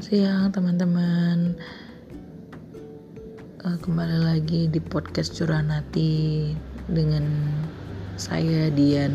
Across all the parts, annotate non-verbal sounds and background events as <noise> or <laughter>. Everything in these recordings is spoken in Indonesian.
Selamat siang teman-teman. Uh, Kembali lagi di podcast Curanati Dengan saya Dian.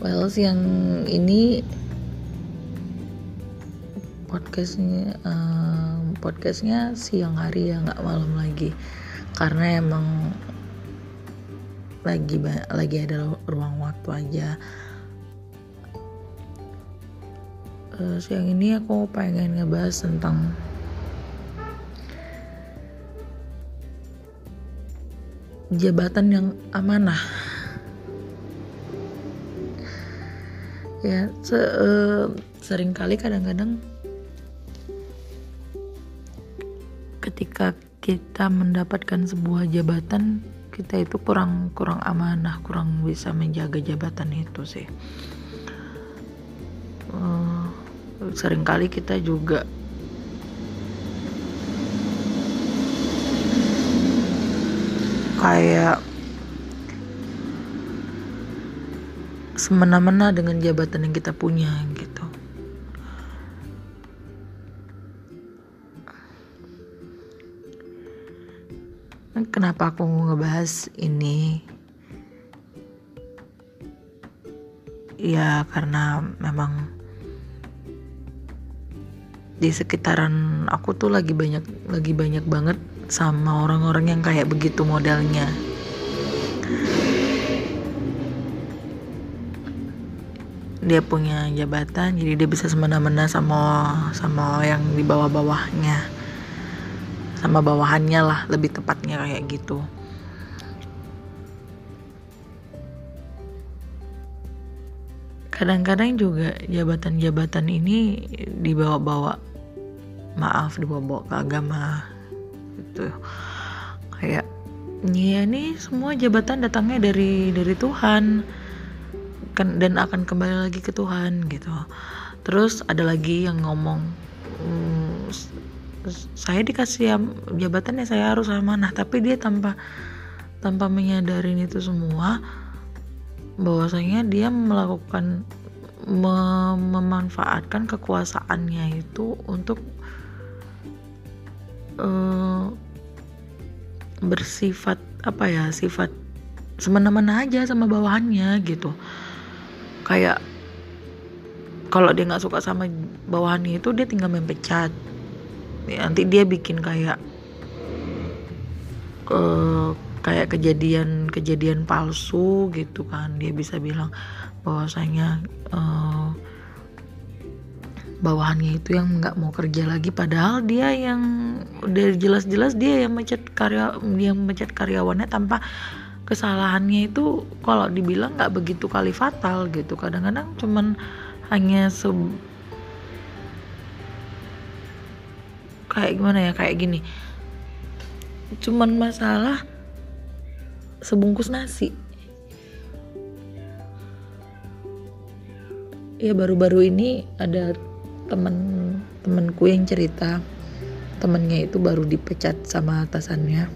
Well siang ini Podcastnya uh, Podcastnya siang hari ya nggak malam lagi. Karena emang lagi lagi ada ruang waktu aja siang ini aku pengen ngebahas tentang jabatan yang amanah. Ya se uh, sering kali kadang-kadang ketika kita mendapatkan sebuah jabatan kita itu kurang kurang amanah kurang bisa menjaga jabatan itu sih sering kali kita juga kayak semena-mena dengan jabatan yang kita punya gitu. Kenapa aku ngebahas ini? Ya karena memang di sekitaran aku tuh lagi banyak lagi banyak banget sama orang-orang yang kayak begitu modelnya dia punya jabatan jadi dia bisa semena-mena sama sama yang di bawah-bawahnya. Sama bawahannya lah lebih tepatnya kayak gitu. Kadang-kadang juga jabatan-jabatan ini dibawa-bawa maaf dibawa ke agama gitu. Kayak ya ini semua jabatan datangnya dari dari Tuhan. Kan dan akan kembali lagi ke Tuhan gitu. Terus ada lagi yang ngomong hmm, saya dikasih jabatan ya saya harus amanah. Tapi dia tanpa tanpa menyadari itu semua bahwasanya dia melakukan memanfaatkan kekuasaannya itu untuk uh, bersifat apa ya sifat semena-mena aja sama bawahannya gitu. Kayak kalau dia nggak suka sama bawahannya itu dia tinggal mempecat ya, nanti dia bikin kayak uh, kayak kejadian kejadian palsu gitu kan. Dia bisa bilang bahwasanya uh, bawahannya itu yang nggak mau kerja lagi padahal dia yang udah jelas-jelas dia yang mecat karya dia mecat karyawannya tanpa kesalahannya itu kalau dibilang nggak begitu kali fatal gitu. Kadang-kadang cuman hanya se kayak gimana ya kayak gini. Cuman masalah sebungkus nasi. Ya baru-baru ini ada temen temenku yang cerita temennya itu baru dipecat sama atasannya.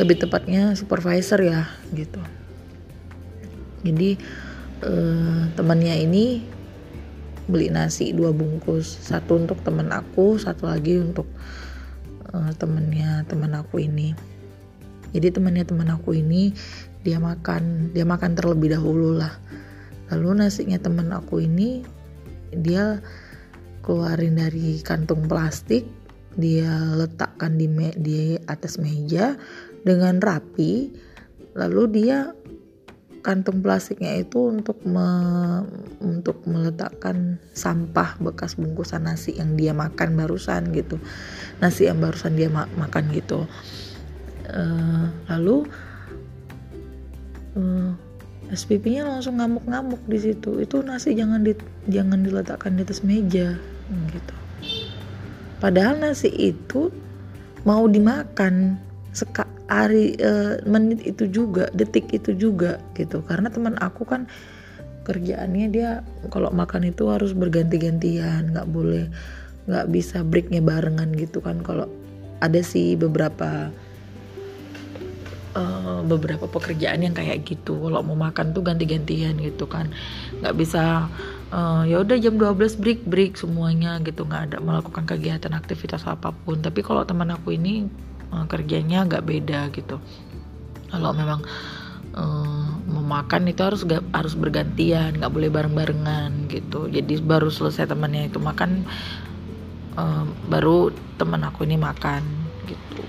Lebih tepatnya supervisor ya gitu. Jadi eh, temannya ini beli nasi dua bungkus satu untuk temen aku satu lagi untuk eh, temennya teman aku ini. Jadi temannya teman aku ini dia makan dia makan terlebih dahulu lah. Lalu nasinya teman aku ini dia keluarin dari kantung plastik dia letakkan di me di atas meja dengan rapi. Lalu dia kantung plastiknya itu untuk me, untuk meletakkan sampah bekas bungkusan nasi yang dia makan barusan gitu. Nasi yang barusan dia ma makan gitu. Uh, lalu uh, SPP-nya langsung ngamuk-ngamuk di situ. Itu nasi jangan di jangan diletakkan di atas meja gitu. Padahal nasi itu mau dimakan seka hari e, menit itu juga detik itu juga gitu. Karena teman aku kan kerjaannya dia kalau makan itu harus berganti-gantian nggak boleh nggak bisa breaknya barengan gitu kan. Kalau ada sih beberapa uh, beberapa pekerjaan yang kayak gitu. Kalau mau makan tuh ganti-gantian gitu kan. Nggak bisa uh, ya udah jam 12 break break semuanya gitu. Nggak ada melakukan kegiatan aktivitas apa pun. Tapi kalau teman aku ini uh, kerjanya agak beda gitu. Kalau memang uh, itu harus gak, harus bergantian nggak boleh bareng barengan gitu. Jadi baru selesai temannya itu makan uh, baru teman aku ini makan gitu.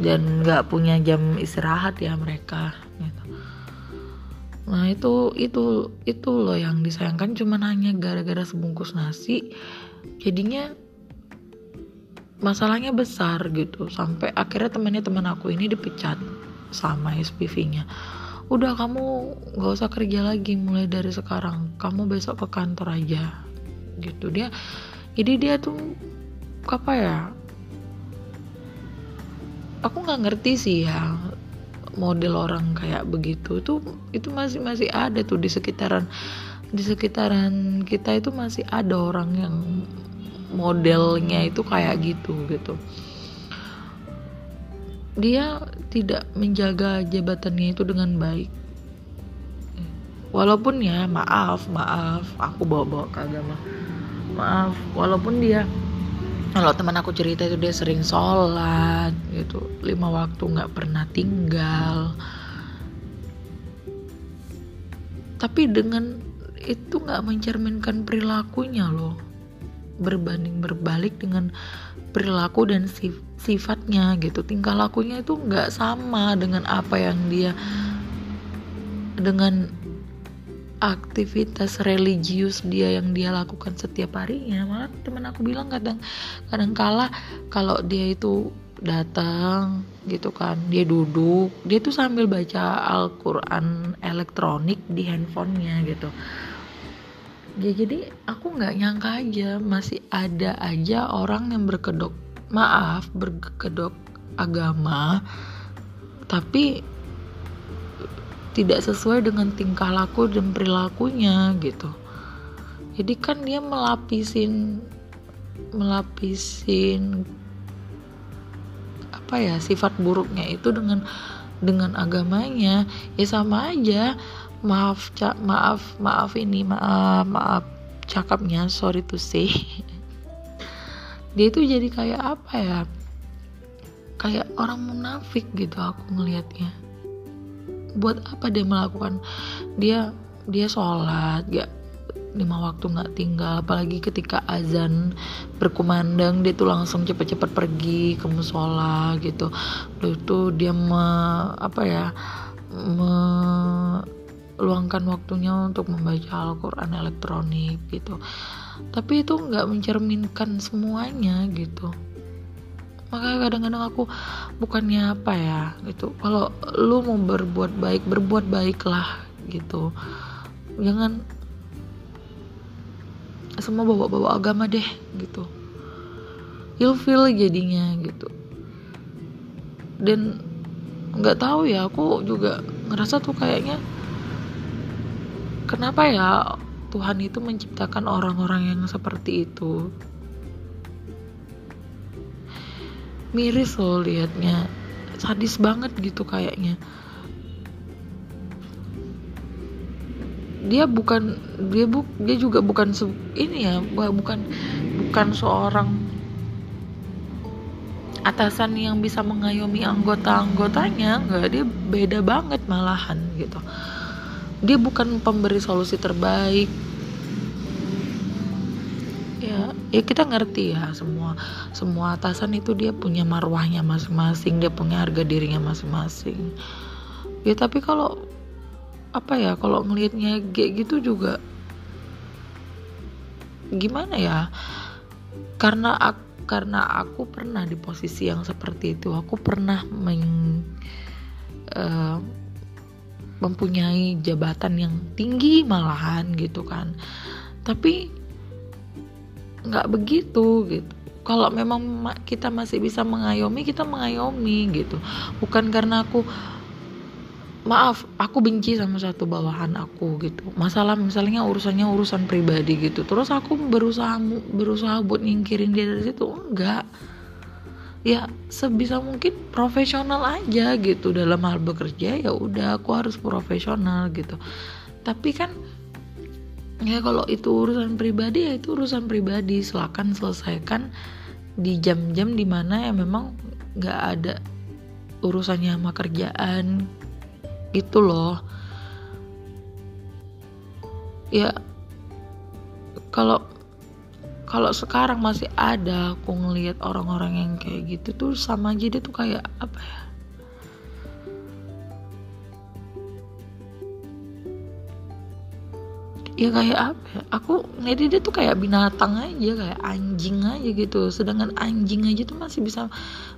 Dan nggak punya jam istirahat ya mereka gitu. Nah itu itu itu loh yang disayangkan. Cuma hanya gara-gara sebungkus nasi jadinya masalahnya besar gitu. Sampai akhirnya temannya teman aku ini dipecat sama SPV-nya udah kamu nggak usah kerja lagi mulai dari sekarang. Kamu besok ke kantor aja gitu. Dia jadi dia tuh apa ya? Aku nggak ngerti sih ya model orang kayak begitu itu itu masih masih ada tuh di sekitaran di sekitaran kita itu masih ada orang yang modelnya itu kayak gitu gitu. Dia tidak menjaga jabatannya itu dengan baik. Walaupun ya maaf maaf aku bawa bawa ke agama. Maaf walaupun dia kalau teman aku cerita itu dia sering sholat gitu. Lima waktu nggak pernah tinggal. Tapi dengan itu nggak mencerminkan perilakunya loh. Berbanding berbalik dengan perilaku dan sif sifatnya gitu. Tingkah lakunya itu nggak sama dengan apa yang dia dengan aktivitas religius dia yang dia lakukan setiap harinya malah teman aku bilang kadang kadang kala kalau dia itu datang gitu kan dia duduk dia tuh sambil baca Al-Quran elektronik di handphonenya gitu. Ya jadi aku nggak nyangka aja masih ada aja orang yang berkedok maaf berkedok agama tapi tidak sesuai dengan tingkah laku dan perilakunya gitu. Jadi kan dia melapisin melapisin apa ya sifat buruknya itu dengan dengan agamanya. Ya sama aja maaf cak maaf maaf ini maaf maaf cakapnya sorry to say. <laughs> Dia itu jadi kayak apa ya kayak orang munafik gitu aku ngelihatnya buat apa dia melakukan? Dia dia sholat gak lima waktu nggak tinggal apalagi ketika azan berkumandang dia tuh langsung cepet-cepet pergi ke musola gitu. Lalu itu dia me, apa ya meluangkan waktunya untuk membaca Al-Quran elektronik gitu. Tapi itu nggak mencerminkan semuanya gitu makanya kadang-kadang aku bukannya apa ya gitu. Kalau lu mau berbuat baik berbuat baiklah gitu. Jangan semua bawa-bawa agama deh gitu. Ilfil jadinya gitu. Dan nggak tahu ya aku juga ngerasa tuh kayaknya kenapa ya Tuhan itu menciptakan orang-orang yang seperti itu miris loh liatnya. Sadis banget gitu kayaknya. Dia bukan dia bu dia juga bukan se, ini ya bukan bukan seorang atasan yang bisa mengayomi anggota-anggotanya enggak. Dia beda banget malahan gitu. Dia bukan pemberi solusi terbaik ya kita ngerti ya semua semua atasan itu dia punya marwahnya masing-masing dia punya harga dirinya masing-masing. Ya tapi kalau apa ya kalau ngelihatnya kayak gitu juga gimana ya? Karena aku karena aku pernah di posisi yang seperti itu aku pernah men, uh, mempunyai jabatan yang tinggi malahan gitu kan. Tapi nggak begitu gitu. Kalau memang kita masih bisa mengayomi kita mengayomi gitu. Bukan karena aku maaf aku benci sama satu bawahan aku gitu. Masalah misalnya urusannya urusan pribadi gitu. Terus aku berusaha berusaha buat nyingkirin dia dari situ enggak. Ya sebisa mungkin profesional aja gitu. Dalam hal bekerja ya udah aku harus profesional gitu. Tapi kan ya kalau itu urusan pribadi ya itu urusan pribadi. Silakan selesaikan di jam-jam di mana ya memang nggak ada urusannya sama kerjaan. Gitu loh. Ya kalau kalau sekarang masih ada aku ngelihat orang-orang yang kayak gitu tuh sama aja dia tuh kayak apa ya ya kayak apa ya? aku ngedit dia tuh kayak binatang aja kayak anjing aja gitu. Sedangkan anjing aja tuh masih bisa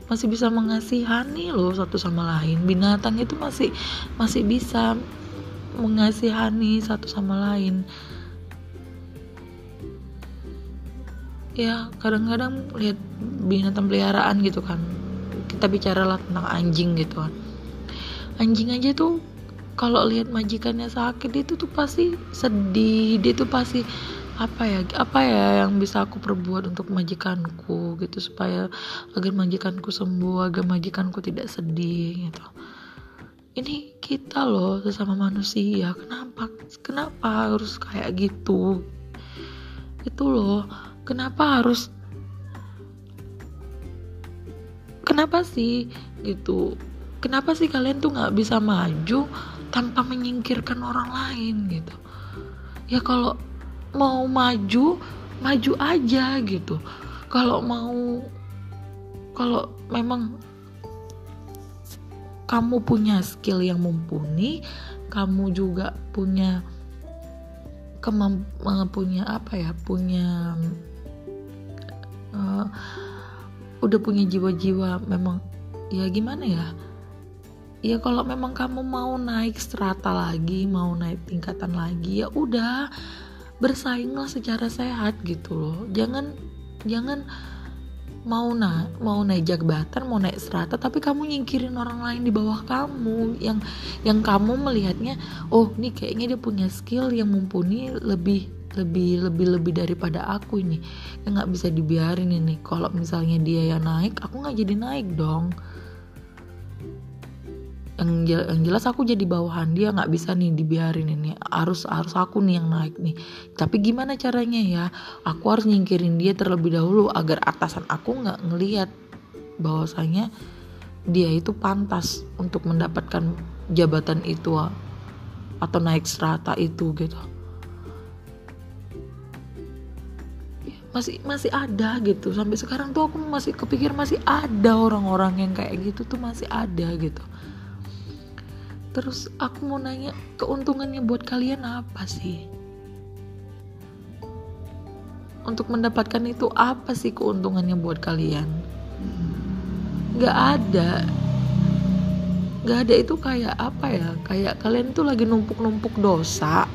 masih bisa mengasihani loh satu sama lain. Binatang itu masih masih bisa mengasihani satu sama lain. Ya kadang-kadang lihat binatang peliharaan gitu kan. Kita bicaralah tentang anjing gitu kan. Anjing aja tuh kalau lihat majikannya sakit itu tuh pasti sedih dia tuh pasti apa ya apa ya yang bisa aku perbuat untuk majikanku gitu supaya agar majikanku sembuh agar majikanku tidak sedih gitu. Ini kita loh sesama manusia kenapa kenapa harus kayak gitu? Itu loh kenapa harus kenapa sih gitu? Kenapa sih kalian tuh nggak bisa maju tanpa menyingkirkan orang lain gitu. Ya kalau mau maju maju aja gitu. Kalau mau kalau memang kamu punya skill yang mumpuni kamu juga punya kemamp punya apa ya punya uh, udah punya jiwa-jiwa memang ya gimana ya ya kalau memang kamu mau naik strata lagi mau naik tingkatan lagi ya udah bersainglah secara sehat gitu loh. Jangan jangan mau na mau naik jabatan mau naik strata tapi kamu nyingkirin orang lain di bawah kamu. Yang yang kamu melihatnya oh nih kayaknya dia punya skill yang mumpuni lebih lebih lebih lebih daripada aku ini. Yang nggak bisa dibiarin ini. Kalau misalnya dia yang naik aku nggak jadi naik dong yang, yang jelas aku jadi bawahan dia nggak bisa nih dibiarin ini. Harus harus aku nih yang naik nih. Tapi gimana caranya ya? Aku harus nyingkirin dia terlebih dahulu agar atasan aku nggak ngelihat bahwasanya dia itu pantas untuk mendapatkan jabatan itu atau naik strata itu gitu. Masih masih ada gitu. Sampai sekarang tuh aku masih kepikir masih ada orang-orang yang kayak gitu tuh masih ada gitu Terus aku mau nanya keuntungannya buat kalian apa sih? Untuk mendapatkan itu apa sih keuntungannya buat kalian? Gak ada. Gak ada itu kayak apa ya? Kayak kalian tuh lagi numpuk-numpuk dosa.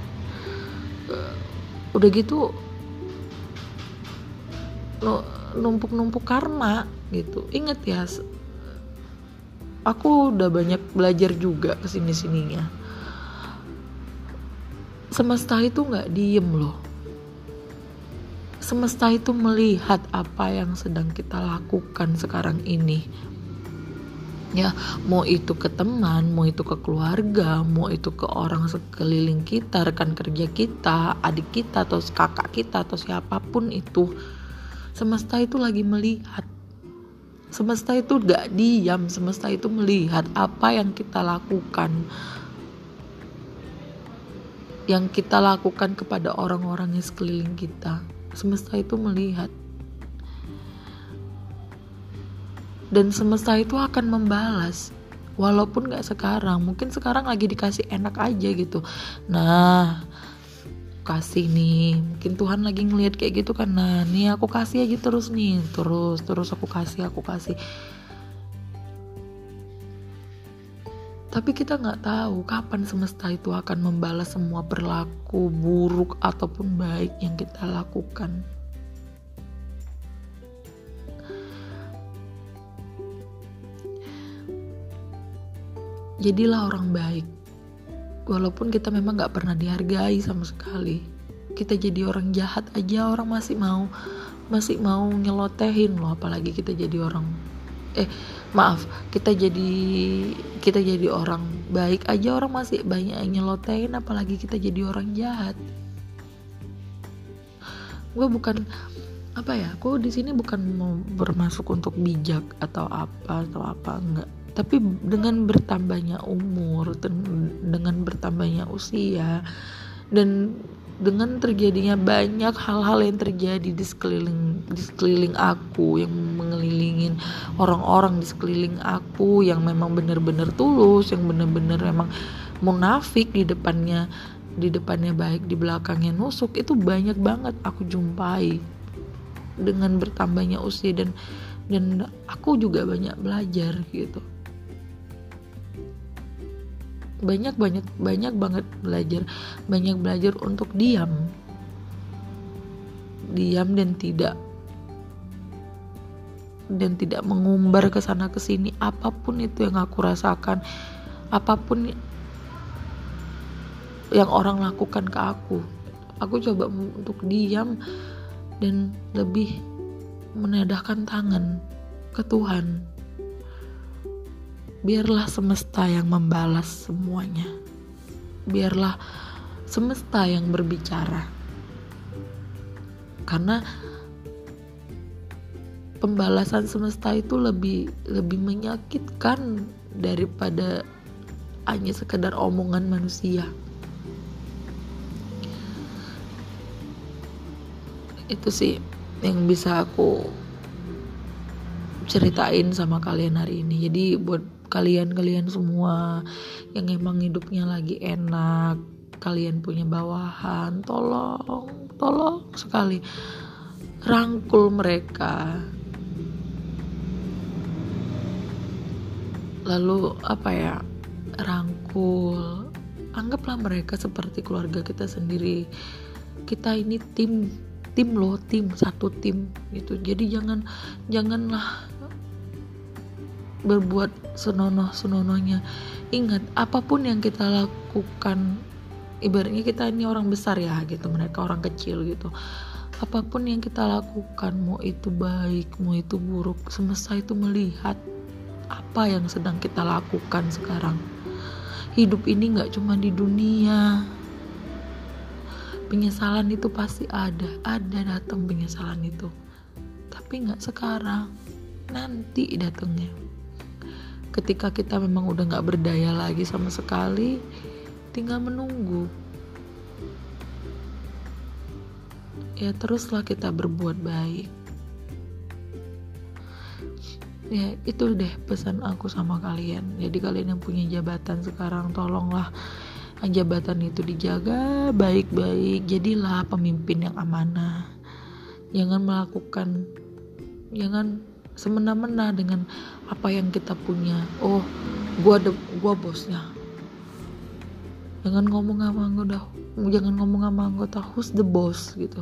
Udah gitu numpuk-numpuk karma gitu. Ingat ya, aku udah banyak belajar juga ke sini sininya semesta itu nggak diem loh. Semesta itu melihat apa yang sedang kita lakukan sekarang ini. Ya mau itu ke teman mau itu ke keluarga mau itu ke orang sekeliling kita rekan kerja kita adik kita atau kakak kita atau siapa pun itu. Semesta itu lagi melihat Semesta itu gak diam, semesta itu melihat apa yang kita lakukan. Yang kita lakukan kepada orang-orang yang sekeliling kita. Semesta itu melihat. Dan semesta itu akan membalas. Walaupun gak sekarang, mungkin sekarang lagi dikasih enak aja gitu. Nah, kasih nih. Mungkin Tuhan lagi ngelihat kayak gitu kan nah nih aku kasih aja terus nih terus terus aku kasih aku kasih. Tapi kita nggak tahu kapan semesta itu akan membalas semua perilaku buruk ataupun baik yang kita lakukan. Jadilah orang baik walaupun kita memang nggak pernah dihargai sama sekali. Kita jadi orang jahat aja orang masih mau masih mau nyelotehin loh apalagi kita jadi orang eh maaf kita jadi kita jadi orang baik aja orang masih banyak nyelotehin apalagi kita jadi orang jahat. Gue bukan apa ya aku di sini bukan mau bermasuk untuk bijak atau apa atau apa enggak tapi dengan bertambahnya umur dengan bertambahnya usia dan dengan terjadinya banyak hal-hal yang terjadi di sekeliling di sekeliling aku yang mengelilingin orang-orang di sekeliling aku yang memang benar-benar tulus yang benar-benar memang munafik di depannya di depannya baik di belakangnya nusuk itu banyak banget aku jumpai. Dengan bertambahnya usia dan dan aku juga banyak belajar gitu banyak banyak banyak banget belajar. Banyak belajar untuk diam. Diam dan tidak dan tidak mengumbar ke sana ke sini. Apa pun itu yang aku rasakan apa pun yang orang lakukan ke aku aku coba untuk diam dan lebih menedahkan tangan ke Tuhan biarlah semesta yang membalas semuanya. Biarlah semesta yang berbicara. Karena pembalasan semesta itu lebih lebih menyakitkan daripada hanya sekedar omongan manusia. Itu sih yang bisa aku ceritain sama kalian hari ini. Jadi buat kalian-kalian semua yang emang hidupnya lagi enak kalian punya bawahan tolong tolong sekali rangkul mereka. Lalu apa ya? Rangkul. Anggaplah mereka seperti keluarga kita sendiri. Kita ini tim tim loh tim satu tim gitu. Jadi jangan janganlah berbuat senonoh-senonohnya. Ingat, apa pun yang kita lakukan, ibaratnya kita ini orang besar ya gitu, mereka orang kecil gitu. Apa pun yang kita lakukan, mau itu baik, mau itu buruk, semesta itu melihat apa yang sedang kita lakukan sekarang. Hidup ini nggak cuma di dunia. Penyesalan itu pasti ada, ada datang penyesalan itu. Tapi nggak sekarang, nanti datangnya ketika kita memang udah nggak berdaya lagi sama sekali tinggal menunggu. Ya teruslah kita berbuat baik. Ya itu deh pesan aku sama kalian. Jadi kalian yang punya jabatan sekarang tolonglah jabatan itu dijaga baik-baik. Jadilah pemimpin yang amanah. Jangan melakukan jangan semena-mena dengan apa yang kita punya. Oh gua ada gua bosnya. Jangan ngomong sama anggota jangan ngomong sama anggota who's the boss gitu.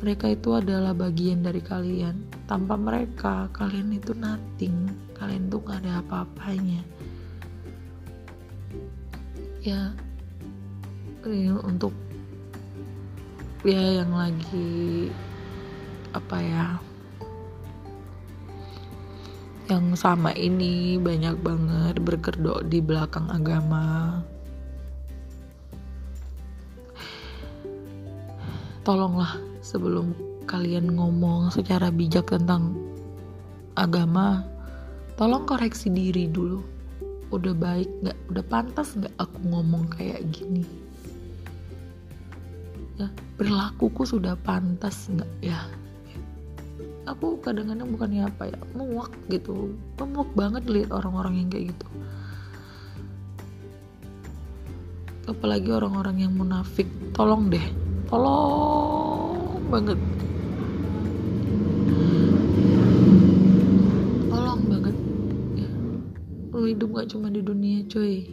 Mereka itu adalah bagian dari kalian. Tanpa mereka kalian itu nothing. Kalian tuh gak ada apa-apanya. Ya untuk ya yang lagi apa ya yang sama ini banyak banget berkedok di belakang agama. Tolonglah sebelum kalian ngomong secara bijak tentang agama, tolong koreksi diri dulu. Udah baik nggak? Udah pantas nggak aku ngomong kayak gini? Ya, perilakuku sudah pantas nggak ya? Aku kadang-kadang bukannya apa ya muak gitu. Muak banget lihat orang-orang yang kayak gitu. Apalagi orang-orang yang munafik. Tolong deh. Tolong banget. Tolong banget. Ya. Lu hidup gak cuma di dunia cuy.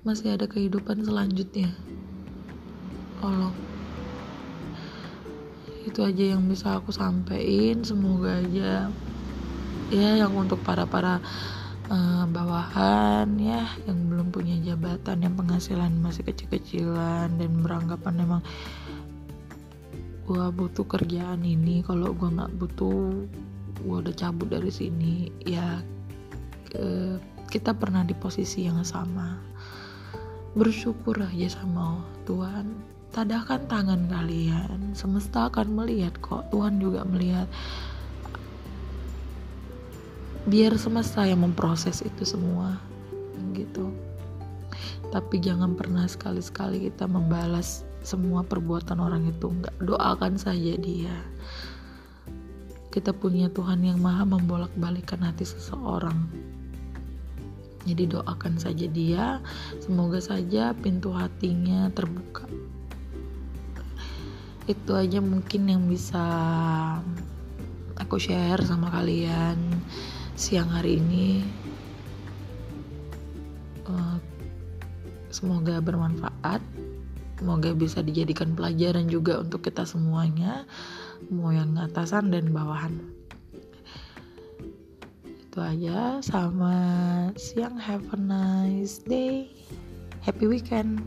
Masih ada kehidupan selanjutnya. Tolong itu aja yang bisa aku sampaikan semoga aja ya yang untuk para para uh, bawahan ya yang belum punya jabatan yang penghasilan masih kecil-kecilan dan beranggapan memang gua butuh kerjaan ini kalau gua nggak butuh gua udah cabut dari sini ya uh, kita pernah di posisi yang sama. Bersyukur aja sama Tuhan tadahkan tangan kalian. Semesta akan melihat kok. Tuhan juga melihat. Biar semesta yang memproses itu semua. Gitu. Tapi jangan pernah sekali-sekali kita membalas semua perbuatan orang itu. Enggak doakan saja dia. Kita punya Tuhan yang maha membolak-balikan hati seseorang. Jadi doakan saja dia. Semoga saja pintu hatinya terbuka itu aja mungkin yang bisa aku share sama kalian siang hari ini. Uh, semoga bermanfaat. Semoga bisa dijadikan pelajaran juga untuk kita semuanya. Mau yang atasan dan bawahan. Itu aja. Sama siang. Have a nice day. Happy weekend